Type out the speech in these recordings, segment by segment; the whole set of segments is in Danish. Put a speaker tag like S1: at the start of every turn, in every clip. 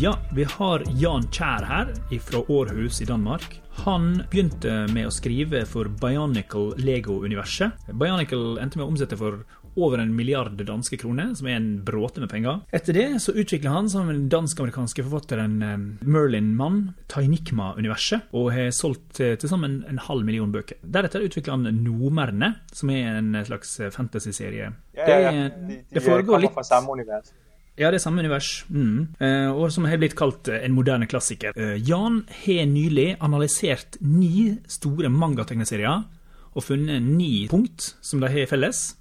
S1: Ja, vi har Jan Kjær her fra Århus i Danmark. Han begynte med å skrive for Bionicle Lego-universet. Bionicle endte med å omsette for over en milliard danske kroner, som er en bråte med penger. Etter det så utvikla han sammen med den dansk-amerikanske forfatteren eh, Merlin Mann Tainikma-universet, og har solgt eh, til sammen en halv million bøker. Deretter utvikla han Nomerne, som er en slags fantasy-serie.
S2: Ja, ja, ja. De, de, det foregår litt fra samme univers.
S1: Ja, det er samme univers. Mm. Eh, og som har blitt kalt eh, en moderne klassiker. Eh, Jan har nylig analysert ni store mangategneserier og funnet ni punkt som de har felles.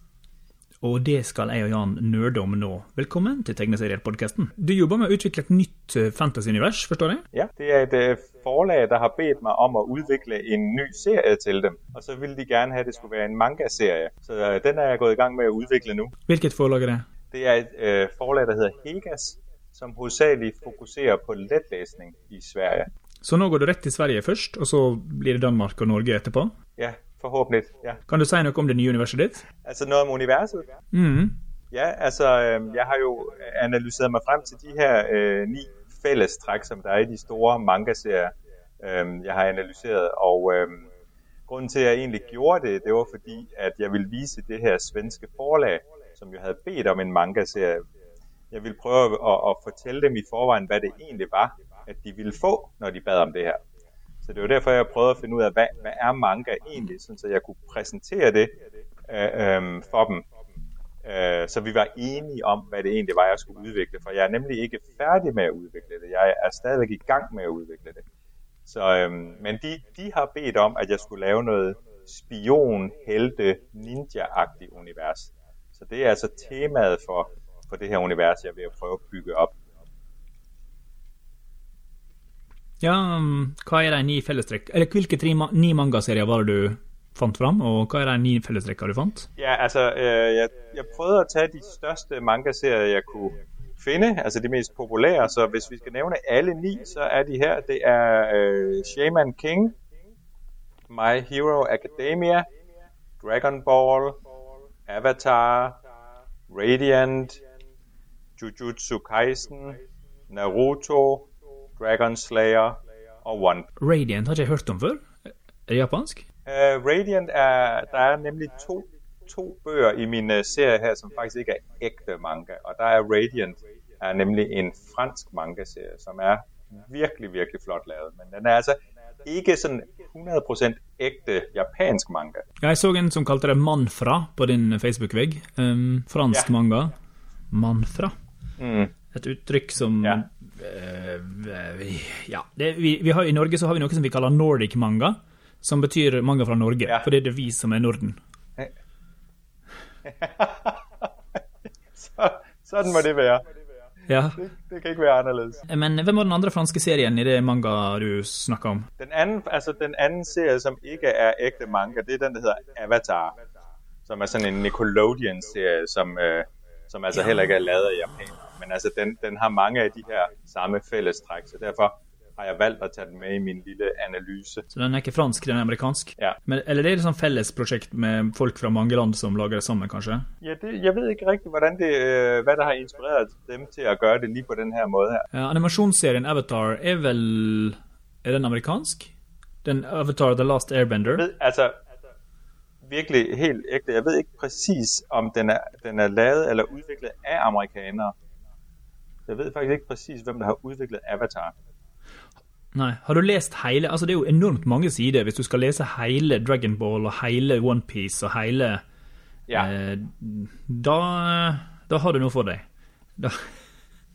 S1: Og det skal jeg og Jan nerde om nå. Velkommen til Tegneserier-podkasten. Du jobber med å utvikle et nytt fantasy-univers, forstår jeg?
S2: Ja, det er et forlag der har bedt meg om å utvikle en ny serie til dem. Og så vil de gjerne ha det skulle være en mangaserie. Så den er jeg gått i gang med å utvikle nå.
S1: Hvilket forlag er det?
S2: Det er et øh, forlag, der hedder Hegas, som hovedsagelig fokuserer på letlæsning i Sverige.
S1: Så nå går du rett til Sverige først, og så blir det Danmark og Norge etterpå?
S2: Ja, forhåpentlig. ja.
S1: Kan du si noe om det nye universet ditt?
S2: Altså noe om universet?
S1: Mm.
S2: Ja, altså øh, jeg har jo analysert meg frem til de her øh, ni fellestrekk som der er i de store mangaserier øh, jeg har analysert. Og øh, grunnen til at jeg egentlig gjorde det, det var fordi at jeg ville vise det her svenske forlag som jo havde bedt om en manga-serie. Jeg ville prøve at, at fortælle dem i forvejen, hvad det egentlig var, at de ville få, når de bad om det her. Så det var derfor, jeg prøvede at finde ud af, hvad, hvad er manga egentlig, sådan, så jeg kunne præsentere det øh, øh, for dem. Øh, så vi var enige om, hvad det egentlig var, jeg skulle udvikle. For jeg er nemlig ikke færdig med at udvikle det. Jeg er stadigvæk i gang med at udvikle det. Så, øh, men de, de har bedt om, at jeg skulle lave noget spion, helte, ninja-agtigt univers. Så det er altså temaet for, for det her univers, jeg at prøve at bygge op.
S1: Ja, um, hva er de ni fellestrekk Eller hvilke tre, ni mangaserier var det du fant fram, og hva er de ni fellestrekkene du fant?
S2: Ja, altså, øh, jeg, jeg prøvde å ta de største mangaserier jeg kunne finde, altså de mest populære, så hvis vi skal nævne alle ni, så er de her. Det er øh, Shaman King, My Hero Academia, Dragon Ball, Avatar, Radiant, Jujutsu Kaisen, Naruto, Dragon Slayer og One.
S1: Radiant har jeg hørt om før. Er det japansk?
S2: Uh, Radiant er, der er nemlig to, to bøger i min uh, serie her, som faktisk ikke er ægte manga. Og der er Radiant er nemlig en fransk manga-serie, som er virkelig, virkelig flot lavet. Men den er altså ikke sånn 100% ekte japansk manga.
S1: Jeg så en som kalte det Manfra på din Facebook-vegg. Um, fransk ja. manga. Manfra.
S2: Mm.
S1: Et uttrykk som Ja. Uh, ja. Det, vi, vi har, I Norge så har vi noe som vi kaller Nordic manga, som betyr manga fra Norge. Ja. For det er det vi som er Norden.
S2: så, sånn må det være.
S1: Ja.
S2: Det, det, kan ikke være anderledes.
S1: Men hvem var den andre franske serien i det manga du snakker om?
S2: Den anden, altså den anden serie, som ikke er ægte manga, det er den, der hedder Avatar. Som er sådan en Nickelodeon-serie, som, øh, som altså ja. heller ikke er lavet af japanere. Men altså den, den har mange af de her samme fællestræk, så derfor har jeg valgt å ta den med i min lille analyse.
S1: Så den er ikke fransk, den er amerikansk?
S2: Ja.
S1: Men, eller det er et sånn fellesprosjekt med folk fra mange land som lager det sammen, kanskje?
S2: Ja, det, jeg vet ikke riktig hvordan det, øh, hva det har inspirert dem til å gjøre det lige på denne måten her.
S1: Ja, animasjonsserien Avatar er vel Er den amerikansk? Den Avatar The Last Airbender?
S2: Ved, altså, virkelig helt ægte. Jeg vet ikke præcis om den er, den er lavet eller utviklet av amerikanere. Jeg vet faktisk ikke præcis hvem der har utviklet Avatar.
S1: Nei. Har du lest hele Altså, det er jo enormt mange sider hvis du skal lese hele Dragon Ball og hele OnePiece og hele
S2: ja.
S1: eh, da, da har du noe for deg. Da.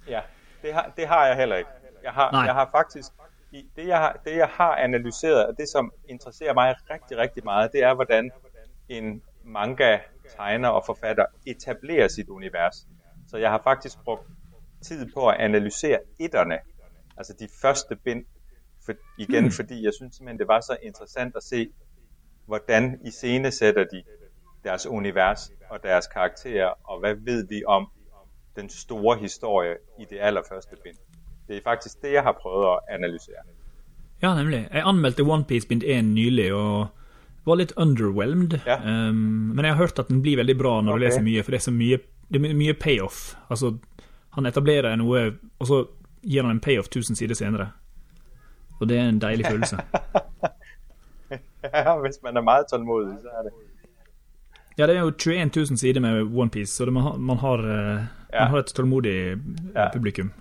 S2: Ja, det har, det har, jeg heller ikke. Jeg har, jeg har faktisk det jeg har, det jeg har analysert, og det som interesserer meg riktig riktig mye, det er hvordan en manga-tegner og forfatter etablerer sitt univers. Så jeg har faktisk brukt tid på å analysere etterne, altså de første bind for, igen, mm. fordi jeg synes simpelthen, det var så interessant at se, hvordan i scene sætter de deres univers og deres karakterer, og hvad ved vi om den store historie i det allerførste bind. Det er faktisk det, jeg har prøvet at analysere.
S1: Ja, nemlig. Jeg anmeldte One Piece bind 1 nylig, og var litt underwhelmed.
S2: Ja.
S1: Um, men jeg har hørt at den blir veldig bra når okay. du leser mye, for det er så mye, det er mye payoff. Altså, han etablerer noe, og så gir han en payoff 1000 sider senere. Og det er en deilig følelse.
S2: ja, hvis man er meget tålmodig, så er det.
S1: Ja, det er jo 21 000 sider med OnePiece, så det, man, har, man, har, uh, ja. man har et tålmodig ja. publikum.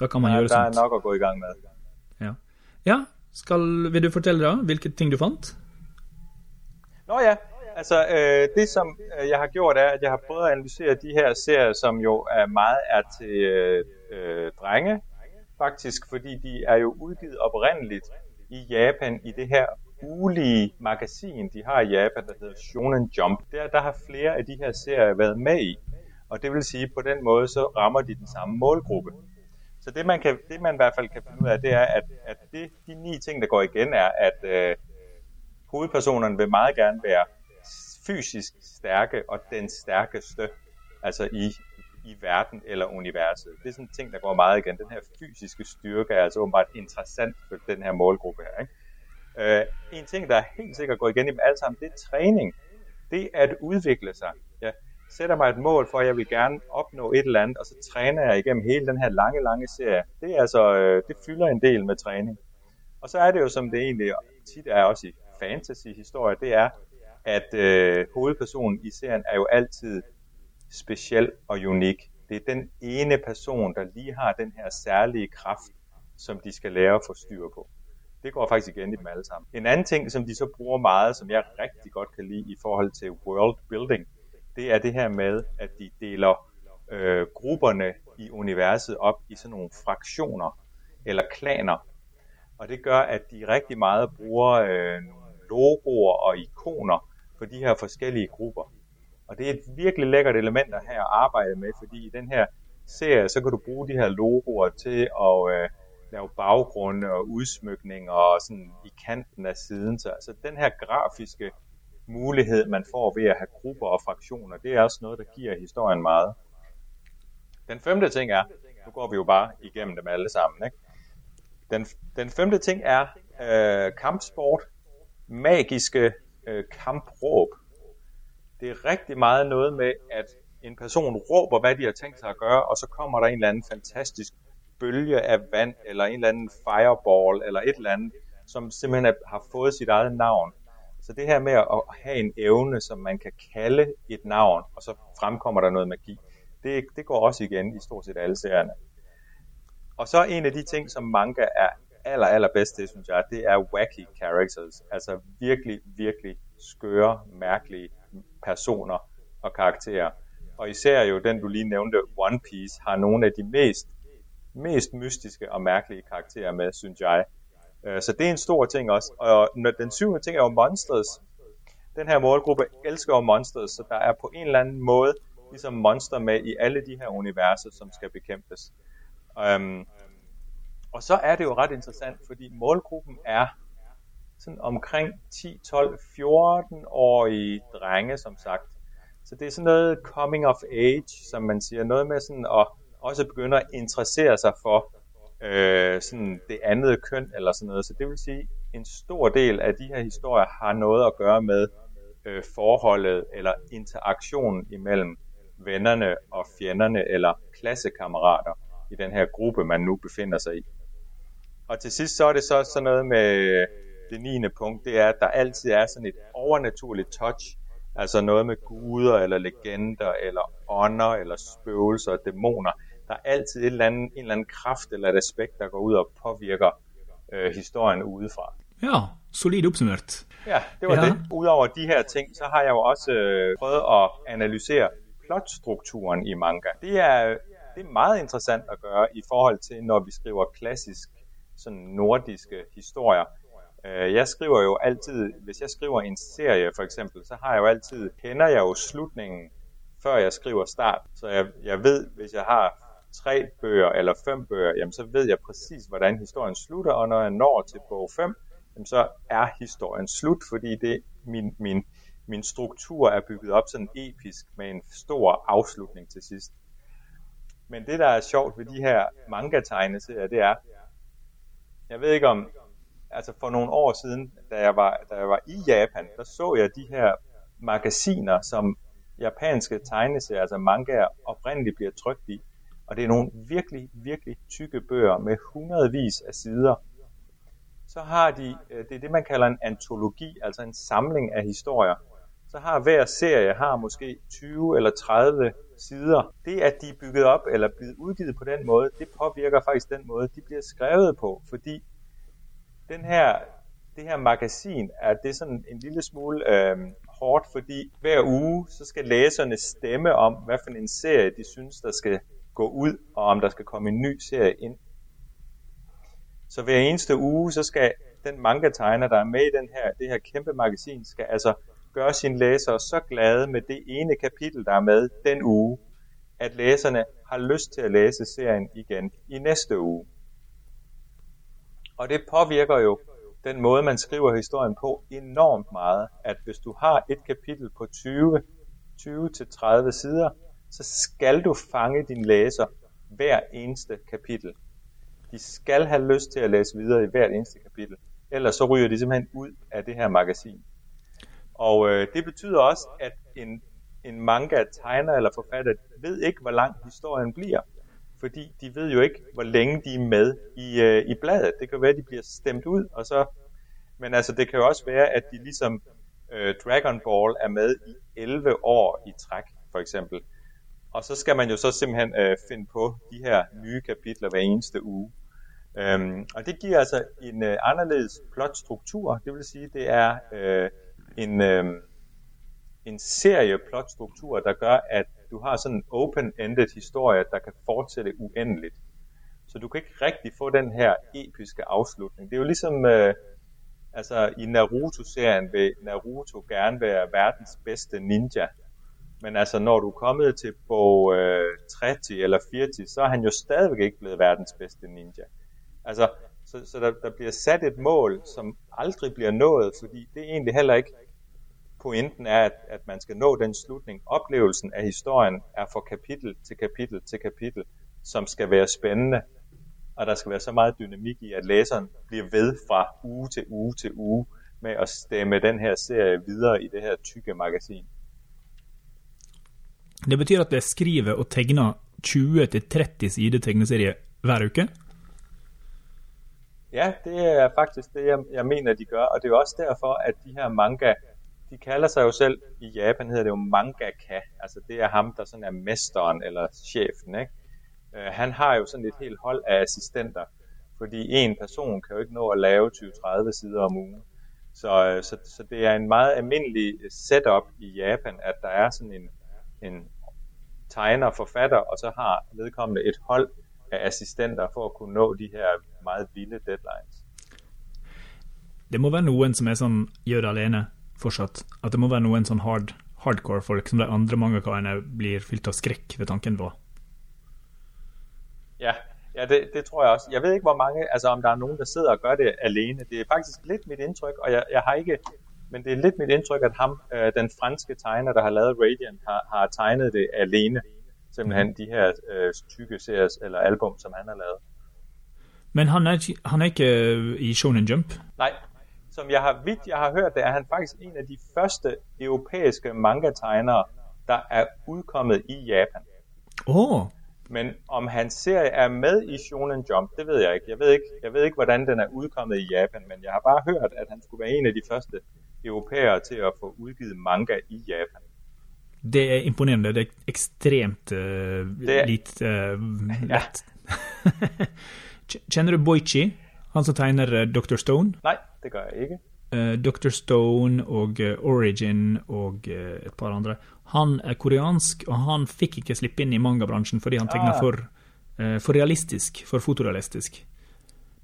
S1: Da kan man ja, gjøre
S2: sånt.
S1: Det
S2: er nok å gå i gang med.
S1: Ja. ja, skal, vil du fortelle da hvilke ting du fant?
S2: Nå ja, altså øh, det som øh, jeg har gjort er, at jeg har prøvet at analysere de her serier, som jo er meget er til øh, øh, drenge, faktisk, fordi de er jo udgivet oprindeligt i Japan i det her ulige magasin, de har i Japan, der hedder Shonen Jump. Der, der har flere af de her serier været med i, og det vil sige, at på den måde så rammer de den samme målgruppe. Så det man, kan, det man i hvert fald kan finde ud af, det er, at, at det, de ni ting, der går igen, er, at øh, hovedpersonerne vil meget gerne være fysisk stærke og den stærkeste, altså i, i verden eller universet. Det er sådan en ting, der går meget igen. Den her fysiske styrke er altså åbenbart interessant for den her målgruppe her. Ikke? Øh, en ting, der er helt sikkert går igen i dem alle sammen, det er træning. Det er at udvikle sig. Jeg sætter mig et mål for, at jeg vil gerne opnå et eller andet, og så træner jeg igennem hele den her lange, lange serie. Det er altså, øh, det fylder en del med træning. Og så er det jo, som det egentlig tit er også i fantasy-historie, det er, at øh, hovedpersonen i serien er jo altid speciel og unik. Det er den ene person, der lige har den her særlige kraft, som de skal lære at få styr på. Det går faktisk igen i dem alle sammen. En anden ting, som de så bruger meget, som jeg rigtig godt kan lide i forhold til world building, det er det her med, at de deler øh, grupperne i universet op i sådan nogle fraktioner eller klaner. Og det gør, at de rigtig meget bruger øh, logoer og ikoner for de her forskellige grupper. Og det er et virkelig lækkert element at have at arbejde med, fordi i den her serie, så kan du bruge de her logoer til at øh, lave baggrunde og udsmykninger og sådan i kanten af siden. Så altså den her grafiske mulighed, man får ved at have grupper og fraktioner, det er også noget, der giver historien meget. Den femte ting er, nu går vi jo bare igennem dem alle sammen, ikke? Den, den femte ting er øh, kampsport, magiske øh, kampråb. Det er rigtig meget noget med, at en person råber, hvad de har tænkt sig at gøre, og så kommer der en eller anden fantastisk bølge af vand, eller en eller anden fireball, eller et eller andet, som simpelthen har fået sit eget navn. Så det her med at have en evne, som man kan kalde et navn, og så fremkommer der noget magi, det, det går også igen i stort set alle serierne. Og så en af de ting, som manga er aller, aller bedst til, synes jeg, det er wacky characters. Altså virkelig, virkelig skøre, mærkelige personer og karakterer. Og især jo den, du lige nævnte, One Piece, har nogle af de mest, mest mystiske og mærkelige karakterer med, synes jeg. Øh, så det er en stor ting også. Og den syvende ting er jo Monsters. Den her målgruppe elsker jo Monsters, så der er på en eller anden måde ligesom monster med i alle de her universer, som skal bekæmpes. Um, og så er det jo ret interessant, fordi målgruppen er sådan omkring 10, 12, 14-årige drenge, som sagt. Så det er sådan noget coming of age, som man siger. Noget med sådan at også begynde at interessere sig for øh, sådan det andet køn eller sådan noget. Så det vil sige, at en stor del af de her historier har noget at gøre med øh, forholdet eller interaktionen imellem vennerne og fjenderne eller klassekammerater i den her gruppe, man nu befinder sig i. Og til sidst så er det så sådan noget med det niende punkt, det er, at der altid er sådan et overnaturligt touch, altså noget med guder eller legender eller ånder eller spøgelser og dæmoner. Der er altid et eller andet, en eller anden kraft eller et aspekt, der går ud og påvirker øh, historien udefra.
S1: Ja, solid opsummeret.
S2: Ja, det var ja. det. Udover de her ting, så har jeg jo også øh, prøvet at analysere plotstrukturen i manga. Det er, det er meget interessant at gøre i forhold til, når vi skriver klassisk sådan nordiske historier. Øh, jeg skriver jo altid, hvis jeg skriver en serie for eksempel, så har jeg jo altid, kender jeg jo slutningen, før jeg skriver start. Så jeg, jeg ved, hvis jeg har tre bøger eller fem bøger, jamen så ved jeg præcis, hvordan historien slutter, og når jeg når til bog 5, jamen så er historien slut, fordi det min, min, min struktur er bygget op sådan episk med en stor afslutning til sidst. Men det, der er sjovt ved de her manga-tegneserier, det er, jeg ved ikke om, altså for nogle år siden, da jeg var, da jeg var i Japan, der så jeg de her magasiner, som japanske tegneserier, altså mangaer, oprindeligt bliver trykt i. og det er nogle virkelig, virkelig tykke bøger med hundredvis af sider, så har de, øh, det er det, man kalder en antologi, altså en samling af historier. Så har hver serie har måske 20 eller 30 sider. Det, at de er bygget op eller blevet udgivet på den måde, det påvirker faktisk den måde, de bliver skrevet på, fordi den her, det her magasin er det sådan en lille smule øh, hårdt, fordi hver uge så skal læserne stemme om, hvad for en serie de synes, der skal gå ud, og om der skal komme en ny serie ind. Så hver eneste uge, så skal den manga-tegner, der er med i den her, det her kæmpe magasin, skal altså gøre sine læsere så glade med det ene kapitel, der er med den uge, at læserne har lyst til at læse serien igen i næste uge. Og det påvirker jo den måde, man skriver historien på enormt meget, at hvis du har et kapitel på 20, 20-30 sider, så skal du fange din læser hver eneste kapitel. De skal have lyst til at læse videre i hvert eneste kapitel, ellers så ryger de simpelthen ud af det her magasin. Og øh, det betyder også, at en, en manga tegner eller forfatter ved ikke, hvor lang historien bliver. Fordi de ved jo ikke, hvor længe de er med i, øh, i bladet. Det kan være, at de bliver stemt ud, og så... Men altså, det kan jo også være, at de ligesom øh, Dragon Ball er med i 11 år i træk, for eksempel. Og så skal man jo så simpelthen øh, finde på de her nye kapitler hver eneste uge. Øhm, og det giver altså en øh, anderledes plotstruktur. Det vil sige, det er øh, en, øh, en serie plotstruktur, der gør, at du har sådan en open-ended historie, der kan fortsætte uendeligt. Så du kan ikke rigtig få den her episke afslutning. Det er jo ligesom, øh, altså i Naruto-serien vil Naruto gerne være verdens bedste ninja. Men altså, når du er kommet til bog øh, 30 eller 40, så er han jo stadigvæk ikke blevet verdens bedste ninja. Altså, så, så der, der bliver sat et mål, som aldrig bliver nået, fordi det er egentlig heller ikke pointen er, at, at man skal nå den slutning. Oplevelsen af historien er fra kapitel til kapitel til kapitel, som skal være spændende, og der skal være så meget dynamik i, at læseren bliver ved fra uge til uge til uge med at stemme den her serie videre i det her tykke magasin.
S1: Det betyder at det skriver og tegner 20-30 sider tegneserie hver uke?
S2: Ja, det er faktisk det, jeg, jeg mener, de gør, og det er også derfor, at de her manga, de kalder sig jo selv, i Japan hedder det jo mangaka, altså det er ham, der sådan er mesteren eller chefen, ikke? Uh, han har jo sådan et helt hold af assistenter, fordi en person kan jo ikke nå at lave 20-30 sider om ugen. Så, øh, så, så det er en meget almindelig setup i Japan, at der er sådan en, en tegner, forfatter, og så har vedkommende et hold af assistenter for at kunne nå de her meget vilde deadlines.
S1: Det må være noen som er sånn gjør alene fortsatt. At det må være noen sånn hard, hardcore folk som de andre mangakarene blir fylt av skrekk ved tanken på.
S2: Ja, ja det, det tror jeg også. Jeg ved ikke, hvor mange, altså om der er nogen, der sidder og gør det alene. Det er faktisk lidt mit indtryk, og jeg, jeg har ikke, men det er lidt mit indtryk, at ham, øh, den franske tegner, der har lavet Radiant, har, har tegnet det alene simpelthen mhm. de her øh, tykke series eller album, som han har lavet.
S1: Men han er, han er ikke øh, i Shonen Jump?
S2: Nej, som jeg har vidt jeg har hørt, det er han faktisk en af de første europæiske manga-tegnere, der er udkommet i Japan.
S1: Åh! Oh.
S2: Men om hans serie er med i Shonen Jump, det ved jeg ikke. Jeg ved ikke, jeg ved ikke hvordan den er udkommet i Japan, men jeg har bare hørt, at han skulle være en af de første europæere til at få udgivet manga i Japan.
S1: Det er imponerende. Det er ekstremt uh, det... litt uh, lett. Kjenner du Boichi? Han som tegner uh, Dr. Stone?
S2: Nei, det gjør jeg ikke.
S1: Uh, Dr. Stone og uh, Origin og et par andre. Han er koreansk, og han fikk ikke slippe inn i mangabransjen fordi han tegna ah. for, for realistisk, for fotorealistisk.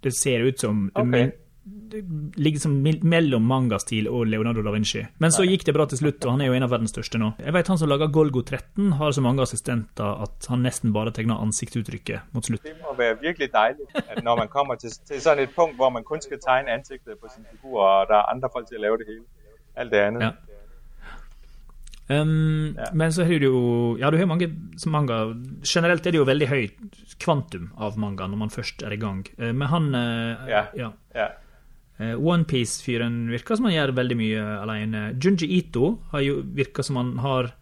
S1: Det ser ut som okay ligger som mellom mangastil og Leonardo da Vinci. Men så gikk det bra til slutt, og han er jo en av verdens største nå. Jeg vet Han som lager Golgo 13, har så mange assistenter at han nesten bare tegner ansiktsuttrykket mot slutt.
S2: Det må være virkelig deilig at når man kommer til, til sånn et punkt hvor man kun skal tegne ansiktet på sin figur, og det er andre folk til å lave det hele. Alt det andet.
S1: Ja. Um, ja. Men så har du jo Ja, du har mange manga Generelt er det jo veldig høyt kvantum av manga når man først er i gang. Uh, men han uh,
S2: ja. ja. ja.
S1: Uh, Onepiece-fyren virker som han gjør veldig mye alene. Junji Ito har jo virka som han har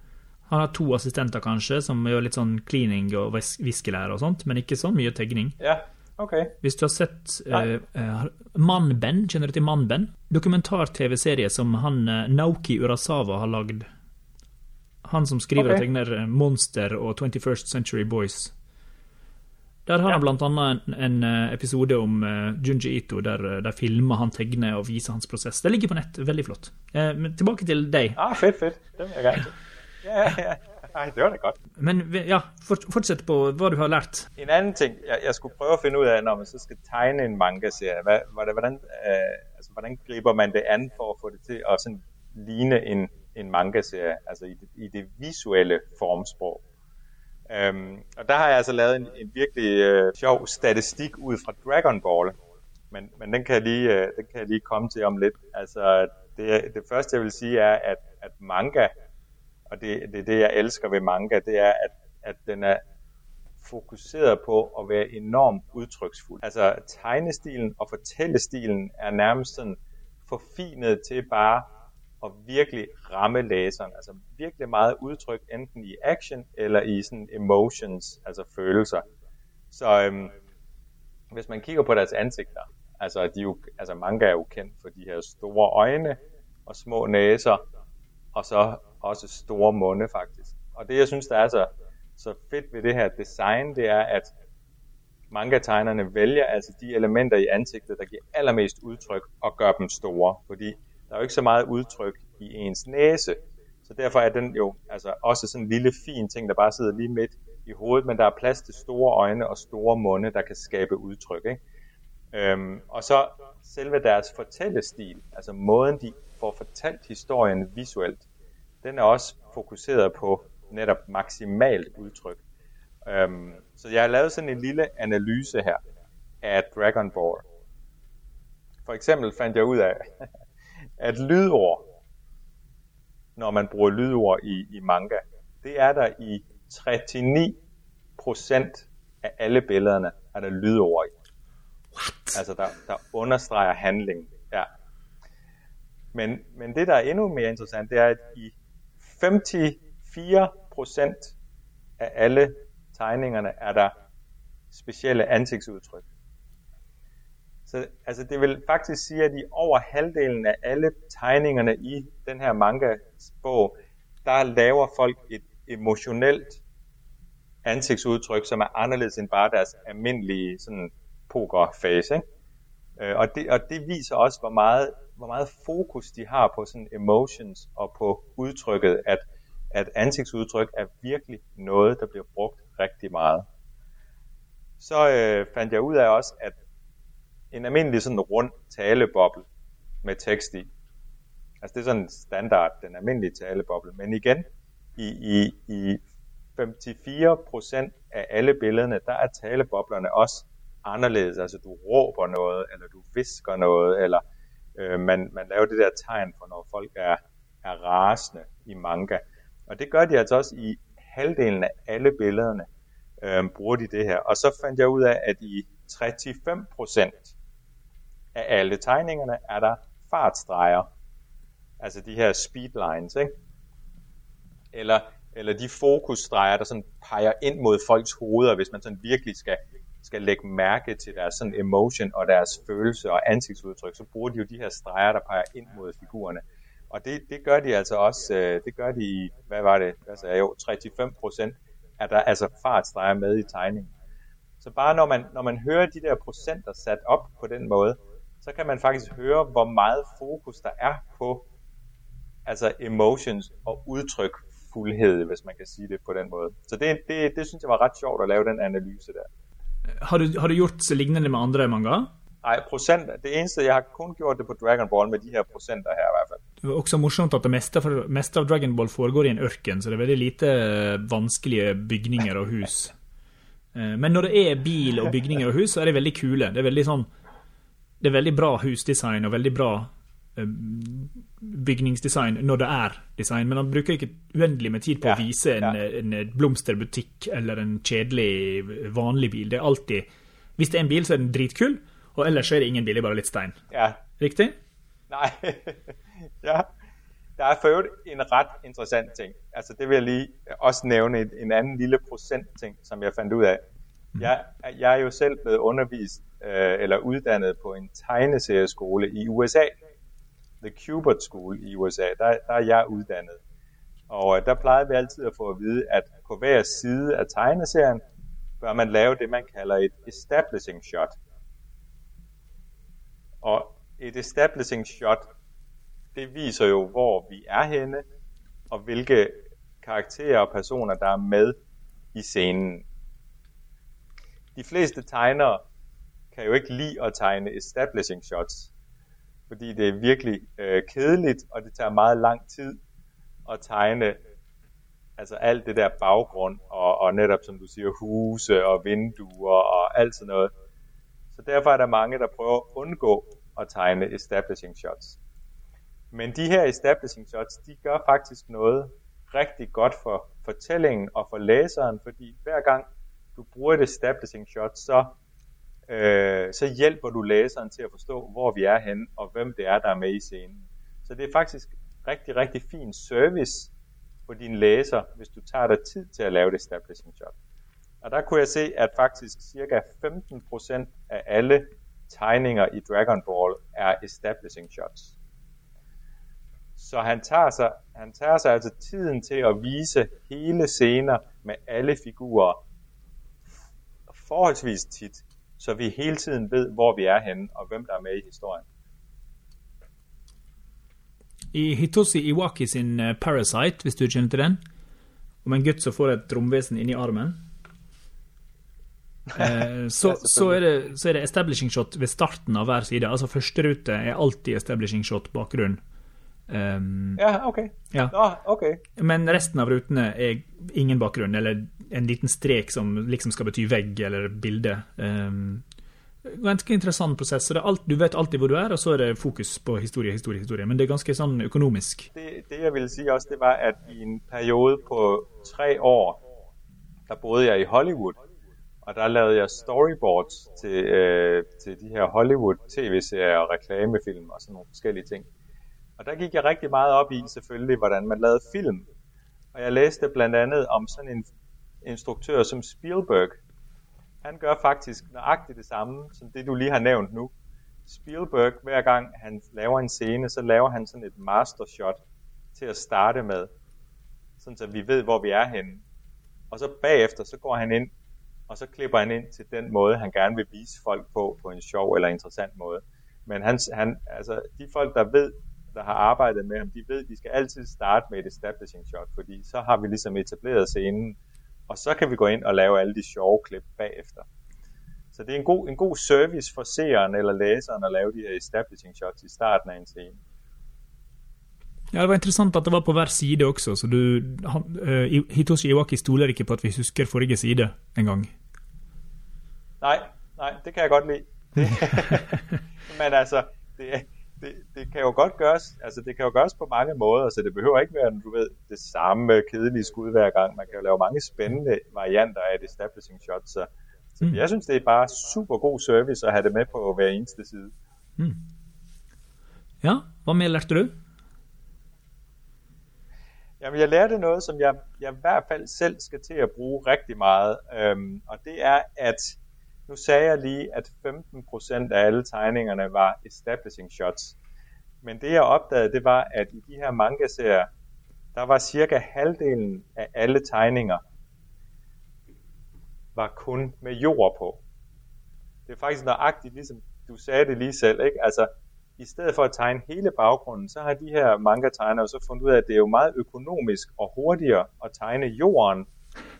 S1: Han har to assistenter, kanskje, som gjør litt sånn cleaning og vis- viskelære og sånt, men ikke så mye tegning.
S2: Ja, okay.
S1: Hvis du har sett uh, uh, Manben, kjenner du til Manben? Dokumentar-TV-serie som han eh, Naoki Urasawa har lagd. Han som skriver
S2: Ok.
S1: og tegner eh, Monster og 21st Century Boys. Der har
S2: Ja.
S1: han blant annet en, en eh, episode om eh, Junji Ito, der eh, de filmer han tegner og viser hans prosess. Det ligger på nett. Veldig flott. Men tilbake til deg.
S2: Ah, fedt, fedt. Det vil jeg gerne se. Ja, ja, ja. Ej, det var da godt.
S1: Men ja, fort, fortsett på hva du har lært.
S2: En anden ting, jeg, jeg skulle prøve at finde ud af, når man så skal tegne en manga-serie, hvad, hvordan, øh, altså, hvordan griber man det an for at få det til at sådan ligne en, en manga-serie, altså i det, i det visuelle formsprog. Øhm, og der har jeg altså lavet en, en virkelig øh, sjov statistik ud fra Dragon Ball, men, men den, kan jeg lige, øh, den kan jeg lige komme til om lidt. Altså, det, det første jeg vil sige er, at, at manga, og det, det det, jeg elsker ved manga, det er, at, at den er fokuseret på at være enormt udtryksfuld. Altså tegnestilen og fortællestilen er nærmest sådan forfinet til bare at virkelig ramme læseren. Altså virkelig meget udtryk, enten i action eller i sådan emotions, altså følelser. Så øhm, hvis man kigger på deres ansigter, altså, de er jo, altså manga er jo kendt for de her store øjne og små næser, og så også store munde faktisk. Og det jeg synes, der er så, så fedt ved det her design, det er, at manga-tegnerne vælger altså de elementer i ansigtet, der giver allermest udtryk, og gør dem store. Fordi der er jo ikke så meget udtryk i ens næse. Så derfor er den jo altså også sådan en lille fin ting, der bare sidder lige midt i hovedet, men der er plads til store øjne og store munde, der kan skabe udtryk. Ikke? Øhm, og så selve deres fortællestil, altså måden de får fortalt historien visuelt, den er også fokuseret på netop maksimalt udtryk. Øhm, så jeg har lavet sådan en lille analyse her af Dragon Ball. For eksempel fandt jeg ud af, at lydord, når man bruger lydord i, i manga, det er der i 39% af alle billederne, er der lydord i.
S1: What?
S2: Altså, der, der understreger handlingen. Ja. Men, men det, der er endnu mere interessant, det er, at i 54% af alle tegningerne er der specielle ansigtsudtryk. Så altså, det vil faktisk sige, at i over halvdelen af alle tegningerne i den her manga-bog, der laver folk et emotionelt ansigtsudtryk, som er anderledes end bare deres almindelige sådan, pokerface. Ikke? Øh, og, det, og det viser også, hvor meget, hvor meget fokus de har på sådan emotions og på udtrykket, at, at ansigtsudtryk er virkelig noget, der bliver brugt rigtig meget. Så øh, fandt jeg ud af også, at en almindelig sådan rund taleboble med tekst i, altså det er sådan standard, den almindelige taleboble, men igen, i, i, i 54% af alle billederne, der er taleboblerne også anderledes. Altså du råber noget, eller du visker noget, eller øh, man, man laver det der tegn for, når folk er, er rasende i manga. Og det gør de altså også i halvdelen af alle billederne, øh, bruger de det her. Og så fandt jeg ud af, at i 35% af alle tegningerne er der fartstreger. Altså de her speedlines, ikke? Eller, eller de fokusstreger, der sådan peger ind mod folks hoveder, hvis man sådan virkelig skal, skal lægge mærke til deres sådan emotion og deres følelse og ansigtsudtryk, så bruger de jo de her streger, der peger ind mod figurerne. Og det, det gør de altså også, øh, det gør de i, hvad var det, hvad sagde jeg, jo, 35 procent, er der altså fartstreger med i tegningen. Så bare når man, når man hører de der procenter sat op på den måde, så kan man faktisk høre, hvor meget fokus der er på altså emotions og udtrykfuldhed, hvis man kan sige det på den måde. Så det, det, det synes jeg var ret sjovt at lave den analyse der.
S1: Har du, har du gjort lignende med andre manga?
S2: Nej, procent, det eneste, jeg har kun gjort det på Dragon Ball med de her procenter her i hvert fald.
S1: Det er også morsomt at det meste, for, meste av Dragon Ball foregår i en ørken, så det er veldig lite eh, vanskelige bygninger og hus. Eh, Men når det er bil og bygninger og hus, så er de veldig kule. Det er veldig sånn Det er veldig bra husdesign og veldig bra eh, bygningsdesign når det er design, men han bruker ikke uendelig med tid på
S2: Ja,
S1: å vise en,
S2: ja.
S1: en blomsterbutikk eller en kjedelig, vanlig bil. Det er alltid Hvis det er en bil, så er den dritkul, og ellers så er det ingen bil, det er bare litt stein.
S2: Ja,
S1: Riktig?
S2: nej. ja. der er for øvrigt en ret interessant ting. Altså det vil jeg lige også nævne en, en anden lille procent ting, som jeg fandt ud af. Jeg, jeg er jo selv blevet undervist øh, eller uddannet på en tegneserieskole i USA. The Cubert School i USA. Der, der er jeg uddannet. Og øh, der plejede vi altid at få at vide, at på hver side af tegneserien bør man lave det, man kalder et establishing shot. Og et establishing shot, det viser jo, hvor vi er henne, og hvilke karakterer og personer, der er med i scenen. De fleste tegnere kan jo ikke lide at tegne establishing shots, fordi det er virkelig øh, kedeligt, og det tager meget lang tid at tegne altså alt det der baggrund, og, og netop som du siger, huse og vinduer og alt sådan noget. Så derfor er der mange, der prøver at undgå at tegne establishing shots. Men de her establishing shots, de gør faktisk noget rigtig godt for fortællingen og for læseren, fordi hver gang du bruger et establishing shot, så, øh, så hjælper du læseren til at forstå, hvor vi er henne, og hvem det er, der er med i scenen. Så det er faktisk rigtig, rigtig fin service på din læser, hvis du tager dig tid til at lave det establishing shot. Og der kunne jeg se, at faktisk cirka 15% af alle tegninger i Dragon Ball er establishing shots. Så han tager, sig, han tager sig altså tiden til at vise hele scener med alle figurer forholdsvis tit, så vi hele tiden ved, hvor vi er henne, og hvem der er med i historien.
S1: I Hitoshi Iwaki sin eh, Parasite, hvis du kjenner til den, om en gutt som får et romvesen inni armen eh, så, så, er det, så, er det, establishing shot ved starten av hver side. Altså Første rute er alltid establishing shot bakgrunn.
S2: Um, ja, ok. Ja. Okay.
S1: Men resten av rutene er ingen bakgrunn, eller en liten strek som liksom skal bety vegg eller bilde. Um, ganske interessant prosess. så alt, Du vet alltid hvor du er, og så er det fokus på historie, historie, historie. Men det er ganske sånn økonomisk.
S2: Det, det jeg ville si også, det var at i en periode på tre år, der boede jeg i Hollywood. Og der lavede jeg storyboards til, øh, til de her Hollywood-tv-serier og reklamefilm og sådan nogle forskellige ting. Og der gik jeg rigtig meget op i selvfølgelig, hvordan man lavede film. Og jeg læste blandt andet om sådan en instruktør som Spielberg, han gør faktisk nøjagtigt det samme, som det du lige har nævnt nu. Spielberg, hver gang han laver en scene, så laver han sådan et master shot til at starte med, sådan så vi ved, hvor vi er henne. Og så bagefter, så går han ind, og så klipper han ind til den måde, han gerne vil vise folk på, på en sjov eller interessant måde. Men han, han, altså, de folk, der ved, der har arbejdet med ham, de ved, de skal altid starte med et establishing shot, fordi så har vi ligesom etableret scenen, og så kan vi gå ind og lave alle de sjove klip bagefter. Så det er en god, en god service for seeren eller læseren at lave de her establishing shots i starten af en scene.
S1: Ja, Det var interessant at det var på hver side også. så du, han, uh, Hitoshi Iwaki stoler ikke på at vi husker forrige side engang.
S2: Nej, nej, det kan jeg godt lide. Det, men altså, det, det, det kan jo godt gøres, altså det kan jo gøres på mange måder, så det behøver ikke være, du ved, det samme kedelige skud hver gang. Man kan jo lave mange spændende varianter af et establishing shot, så, så mm. jeg synes, det er bare super god service at have det med på hver eneste side. Mm.
S1: Ja, hvad mere lærte du?
S2: Jamen, jeg lærte noget, som jeg, jeg i hvert fald selv skal til at bruge rigtig meget, øhm, og det er, at nu sagde jeg lige, at 15% af alle tegningerne var establishing shots. Men det jeg opdagede, det var, at i de her manga-serier, der var cirka halvdelen af alle tegninger, var kun med jord på. Det er faktisk nøjagtigt, ligesom du sagde det lige selv, ikke? Altså, i stedet for at tegne hele baggrunden, så har de her manga-tegnere så fundet ud af, at det er jo meget økonomisk og hurtigere at tegne jorden,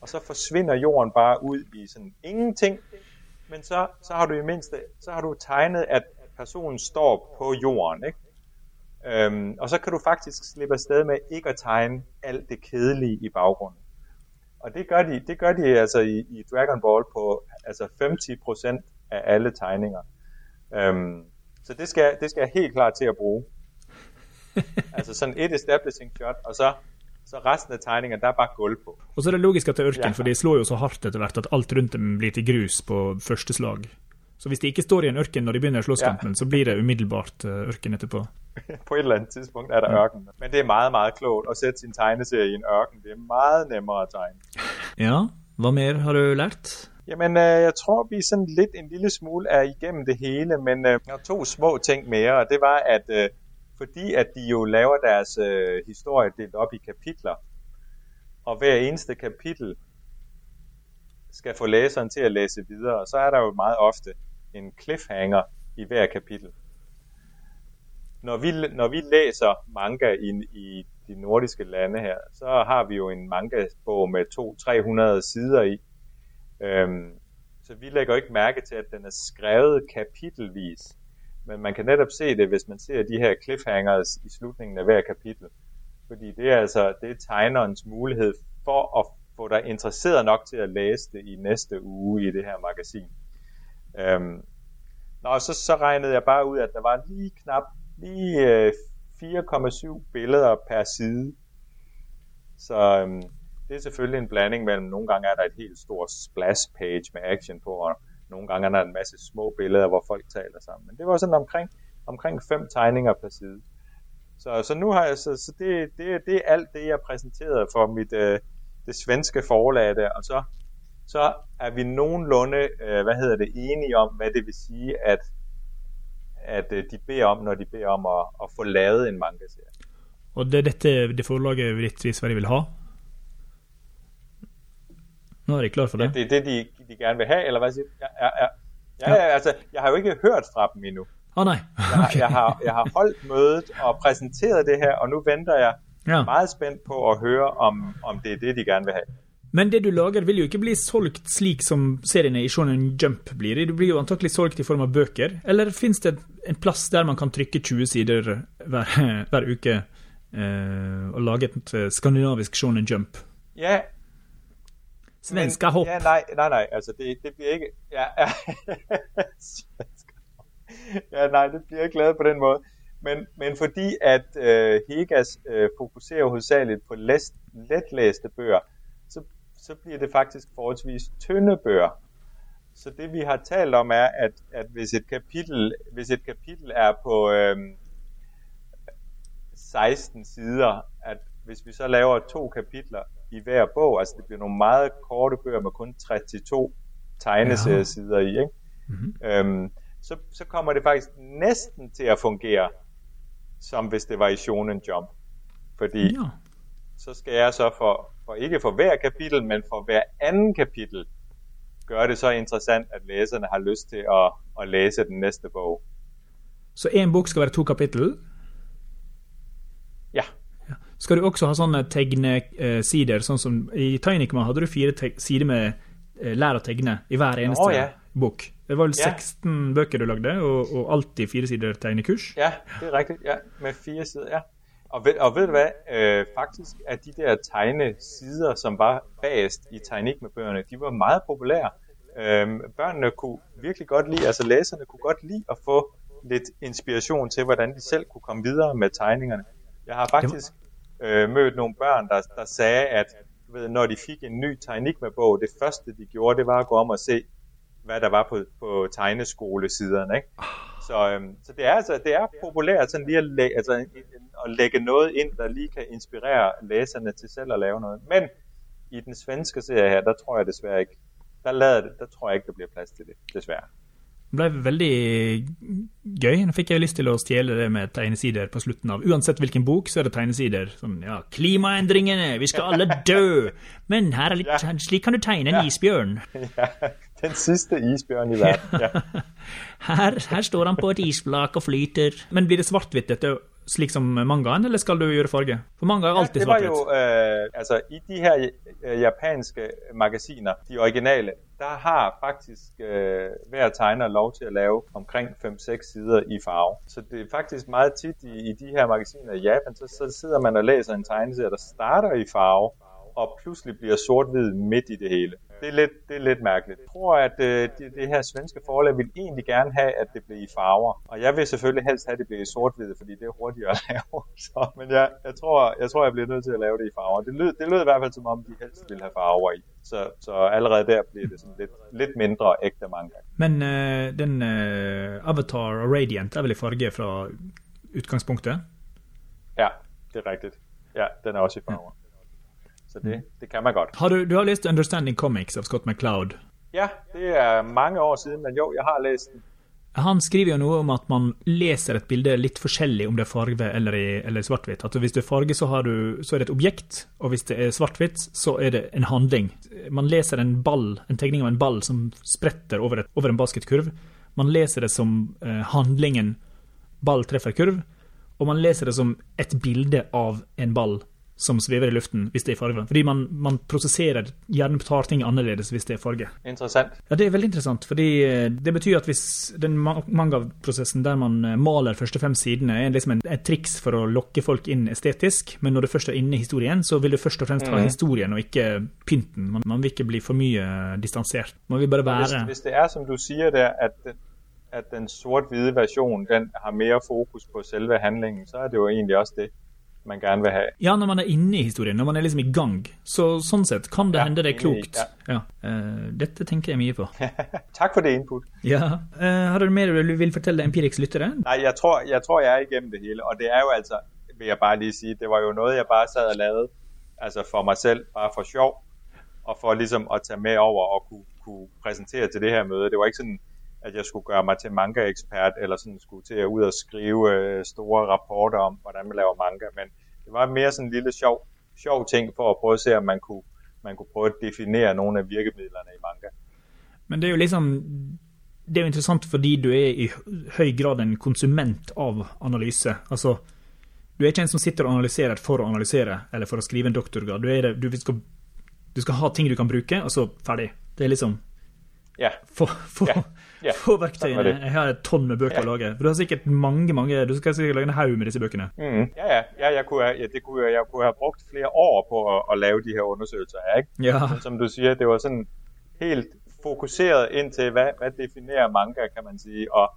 S2: og så forsvinder jorden bare ud i sådan ingenting, men så, så har du i mindste, så har du tegnet, at personen står på jorden, ikke? Øhm, og så kan du faktisk slippe afsted med ikke at tegne alt det kedelige i baggrunden. Og det gør de, det gør de altså i, i Dragon Ball på altså 50% af alle tegninger. Øhm, så det skal, det skal jeg helt klart til at bruge. altså sådan et establishing shot, og så så resten av tegningen, det er bare gulv på.
S1: Og så er det logisk at det er ørken, for de slår jo så hardt etter hvert at alt rundt dem blir til grus på første slag. Så hvis de ikke står i en ørken når de begynner slåsskampen, ja. så blir det umiddelbart eh, ørken etterpå.
S2: på et eller andet tidspunkt er der ørken. Men det er meget, meget klogt at sætte sin tegneserie i en ørken. Det er meget nemmere at tegne.
S1: Ja, hvad mere har du lært?
S2: Jamen, øh, jeg tror, vi sådan lidt en lille smule er igennem det hele, men øh, jeg har to små ting mere, og det var, at øh, fordi at de jo laver deres øh, historie delt op i kapitler, og hver eneste kapitel skal få læseren til at læse videre, så er der jo meget ofte en cliffhanger i hver kapitel. Når vi, når vi læser manga i, i de nordiske lande her, så har vi jo en manga-bog med 200-300 sider i. Øhm, så vi lægger ikke mærke til, at den er skrevet kapitelvis. Men man kan netop se det, hvis man ser de her cliffhangers i slutningen af hver kapitel. Fordi det er altså det er tegnerens mulighed for at få dig interesseret nok til at læse det i næste uge i det her magasin. Øhm, Nå, så, så regnede jeg bare ud, at der var lige knap lige øh, 4,7 billeder per side. Så øhm, det er selvfølgelig en blanding mellem, nogle gange er der et helt stort splash page med action på, og nogle gange er der en masse små billeder, hvor folk taler sammen. Men det var sådan omkring, omkring fem tegninger per side. Så, så nu har jeg, så, så det, det, det er alt det, jeg præsenterede for mit, øh, det svenske forlag der, og så, så er vi nogenlunde, øh, hvad hedder det, enige om, hvad det vil sige, at, at øh, de beder om, når de beder om at, at få lavet en manga-serie.
S1: Og det er dette det forlaget Vritt i Sverige vil ha? Nu er de klar for det.
S2: Ja, det er det, de, de gerne vil have, eller hvad siger du? Ja, ja, ja. Ja, ja, altså, jeg har jo ikke hørt fra dem endnu.
S1: Åh oh, nej.
S2: Jeg, har, jeg, har, jeg har holdt mødet og præsenteret det her, og nu venter jeg ja. meget spændt på at høre, om, om det er det, de gerne vil have.
S1: Men det du lager vil jo ikke bli solgt slik som seriene i Shonen Jump blir. Det blir jo antakelig solgt i form av bøker. Eller finnes det en plass der man kan trykke 20 sider hver, hver uke eh, og lage et eh, skandinavisk Shonen Jump?
S2: Ja,
S1: Svenska hopp.
S2: Ja, nej, nej, nej, altså det, det bliver ikke... Ja, ja. ja, nej, det bliver ikke lavet på den måde. Men, men fordi at øh, Hegas øh, fokuserer hovedsageligt på læst, letlæste bøger, så, så bliver det faktisk forholdsvis tynde bøger. Så det vi har talt om er, at, at hvis, et kapitel, hvis et kapitel er på øh, 16 sider, at hvis vi så laver to kapitler i hver bog, altså det bliver nogle meget korte bøger med kun 32 tegneseriesider i, ikke? Mm-hmm. Øhm, så, så kommer det faktisk næsten til at fungere, som hvis det var i Shonen Jump. Fordi ja. så skal jeg så for, for ikke for hver kapitel, men for hver anden kapitel, gøre det så interessant, at læserne har lyst til at, at læse den næste bog.
S1: Så en bok skal være to kapitel? Skal du også ha sånne tegnesider, sånn som i Tinycman hadde du fire sider med eh, lær å tegne i hver eneste
S2: oh, ja.
S1: bok. Det var vel 16 ja. bøker du lagde, og, og alltid fire sider tegnekurs?
S2: Ja, det er rigtigt. Ja, med fire sider, ja. Og ved, og ved du hvad, øh, faktisk er de der tegnesider, som var bagest i Tegnik med bøgerne, de var meget populære. Øh, børnene kunne virkelig godt lide, altså læserne kunne godt lide at få lidt inspiration til, hvordan de selv kunne komme videre med tegningerne. Jeg har faktisk øh, mødt nogle børn, der, der sagde, at ved, når de fik en ny tegnik med bog, det første de gjorde, det var at gå om og se, hvad der var på, på tegneskolesiderne. Ikke? Så, øhm, så det er altså det er populært sådan lige at, læ- altså, at lægge noget ind, der lige kan inspirere læserne til selv at lave noget. Men i den svenske serie her, der tror jeg desværre ikke, der, lader det, der tror jeg ikke, der bliver plads til det, desværre.
S1: Ble veldig gøy. Nå fikk jeg lyst til å stjele det med tegnesider på slutten av. Uansett hvilken bok, så er det tegnesider. Sånn, ja, 'Klimaendringene, vi skal alle dø', men her er litt, ja. slik kan du tegne en ja. isbjørn.
S2: Ja, den siste isbjørn i verden. Ja.
S1: her, her står han på et isflak og flyter. Men blir det svart-hvitt dette slik som mangaen, eller skal du gjøre farge? For manga er alltid.
S2: Ja, det var jo, øh, altså i de her øh, japanske magasiner, de originale, der har faktisk øh, hver tegner lov til at lave omkring 5-6 sider i farve. Så det er faktisk meget tit i, i de her magasiner i Japan, så, så sidder man og læser en tegneserie, der starter i farve, og pludselig bliver sort-hvid midt i det hele. Det er lidt, det er lidt mærkeligt. Jeg tror, at øh, det, det her svenske forlag vil egentlig gerne have, at det bliver i farver. Og jeg vil selvfølgelig helst have, at det bliver i sort-hvid, fordi det er hurtigere at lave. Så, men jeg, jeg, tror, jeg tror, jeg bliver nødt til at lave det i farver. Det lød, det lød i hvert fald som om, de helst vil have farver i. Så, så allerede der bliver det sådan lidt, lidt mindre ægte manga.
S1: Men øh, den øh, Avatar og Radiant er vel i farge fra utgangspunktet?
S2: Ja, det er rigtigt. Ja, den er også i farver. Så det, det kan man godt.
S1: Har du, du har læst Understanding Comics av Scott McCloud?
S2: Ja, det er mange år siden, men jo, jeg har læst den.
S1: Han skriver jo noe om at man leser et bilde litt forskjellig om det er farge eller, i, eller svart-hvitt. At hvis det er farge, så, har du, så er det et objekt, og hvis det er svart-hvitt, så er det en handling. Man leser en ball, en tegning av en ball som spretter over, et, over en basketkurv. Man leser det som eh, handlingen ball treffer kurv, og man leser det som et bilde av en ball som svever i luften hvis det er farge. Fordi man, man prosesserer, gjerne tar ting annerledes hvis det er farge.
S2: Interessant.
S1: Ja, det er veldig interessant, fordi eh, det betyr at hvis den ma- manga-prosessen der man eh, maler første fem sidene, er liksom en, et triks for å lokke folk inn estetisk, men når du først er inne i historien, så vil du først og fremst ha historien og ikke pynten. Man, man vil ikke bli for mye distansert. Man vil bare
S2: Hvis,
S1: være
S2: hvis det er, som du siger der, at at den sort-hvide version, den har mere fokus på selve handlingen, så er det jo egentlig også det, man gerne vil have.
S1: Ja, når man er inne i historien, når man er liksom i gang. Så sånn sett kan det
S2: Ja,
S1: hende det er klokt. Ja. Eh, dette tenker jeg mye på.
S2: tak for det input.
S1: Ja. Eh, har du mer du vil fortelle Empirix lyttere?
S2: Nej, jeg tror, jeg tror, jeg er igennem det hele, og det er jo altså, vil jeg bare lige sige, det var jo noget, jeg bare sad og lavede, altså for mig selv, bare for sjov, og for ligesom at tage med over og kunne, kunne præsentere til det her møde. Det var ikke sådan, at jeg skulle gøre mig til manga-ekspert, eller sådan skulle til at ud og skrive øh, store rapporter om, hvordan man laver manga, men det var mere sådan en lille sjov, sjov ting for at prøve at se, om man kunne, man kunne prøve at definere nogle af virkemidlerne i manga.
S1: Men det er jo liksom Det er jo interessant fordi du er i høy grad en konsument av analyse. Altså, du er ikke en som sitter og analyserer for å analysere, eller for å skrive en doktorgrad. Du, er det, du, skal, du skal ha ting du kan bruke, og så ferdig. Det er liksom
S2: Ja,
S1: Få, få,
S2: Ja, ja.
S1: få
S2: Sånn
S1: verktøyene. Jeg har et tonn med bøker
S2: Ja.
S1: å lage. For du har sikkert mange, mange Du skal sikkert lage en haug med disse bøkene.
S2: mm, ja, ja, ja, jeg kunne ja, det kunne jeg, kunne have brugt flere år på at, at lave de her undersøgelser, her, ikke?
S1: Ja.
S2: Som du siger, det var sådan helt fokuseret ind til, hvad, hvad definerer manga, kan man sige. Og,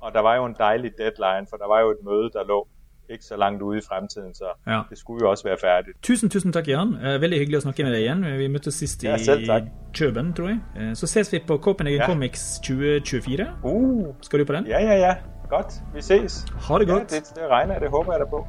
S2: og der var jo en dejlig deadline, for der var jo et møde, der lå ikke så langt ude i fremtiden, så
S1: Ja.
S2: det skulle jo også være færdigt.
S1: Tusen, tusen takk, Jan. Eh, Veldig hyggelig å snakke med deg igjen. Vi møttes sist i
S2: Ja, selv.
S1: Kjøben, tror jeg. Eh, Så ses vi på Copenhagen
S2: Ja.
S1: Comics 2024.
S2: Uh,
S1: Skal du på den?
S2: ja, ja, ja. Godt. Vi ses.
S1: Ha det
S2: Ja,
S1: godt.
S2: det, det regner jeg, det håber jeg da på.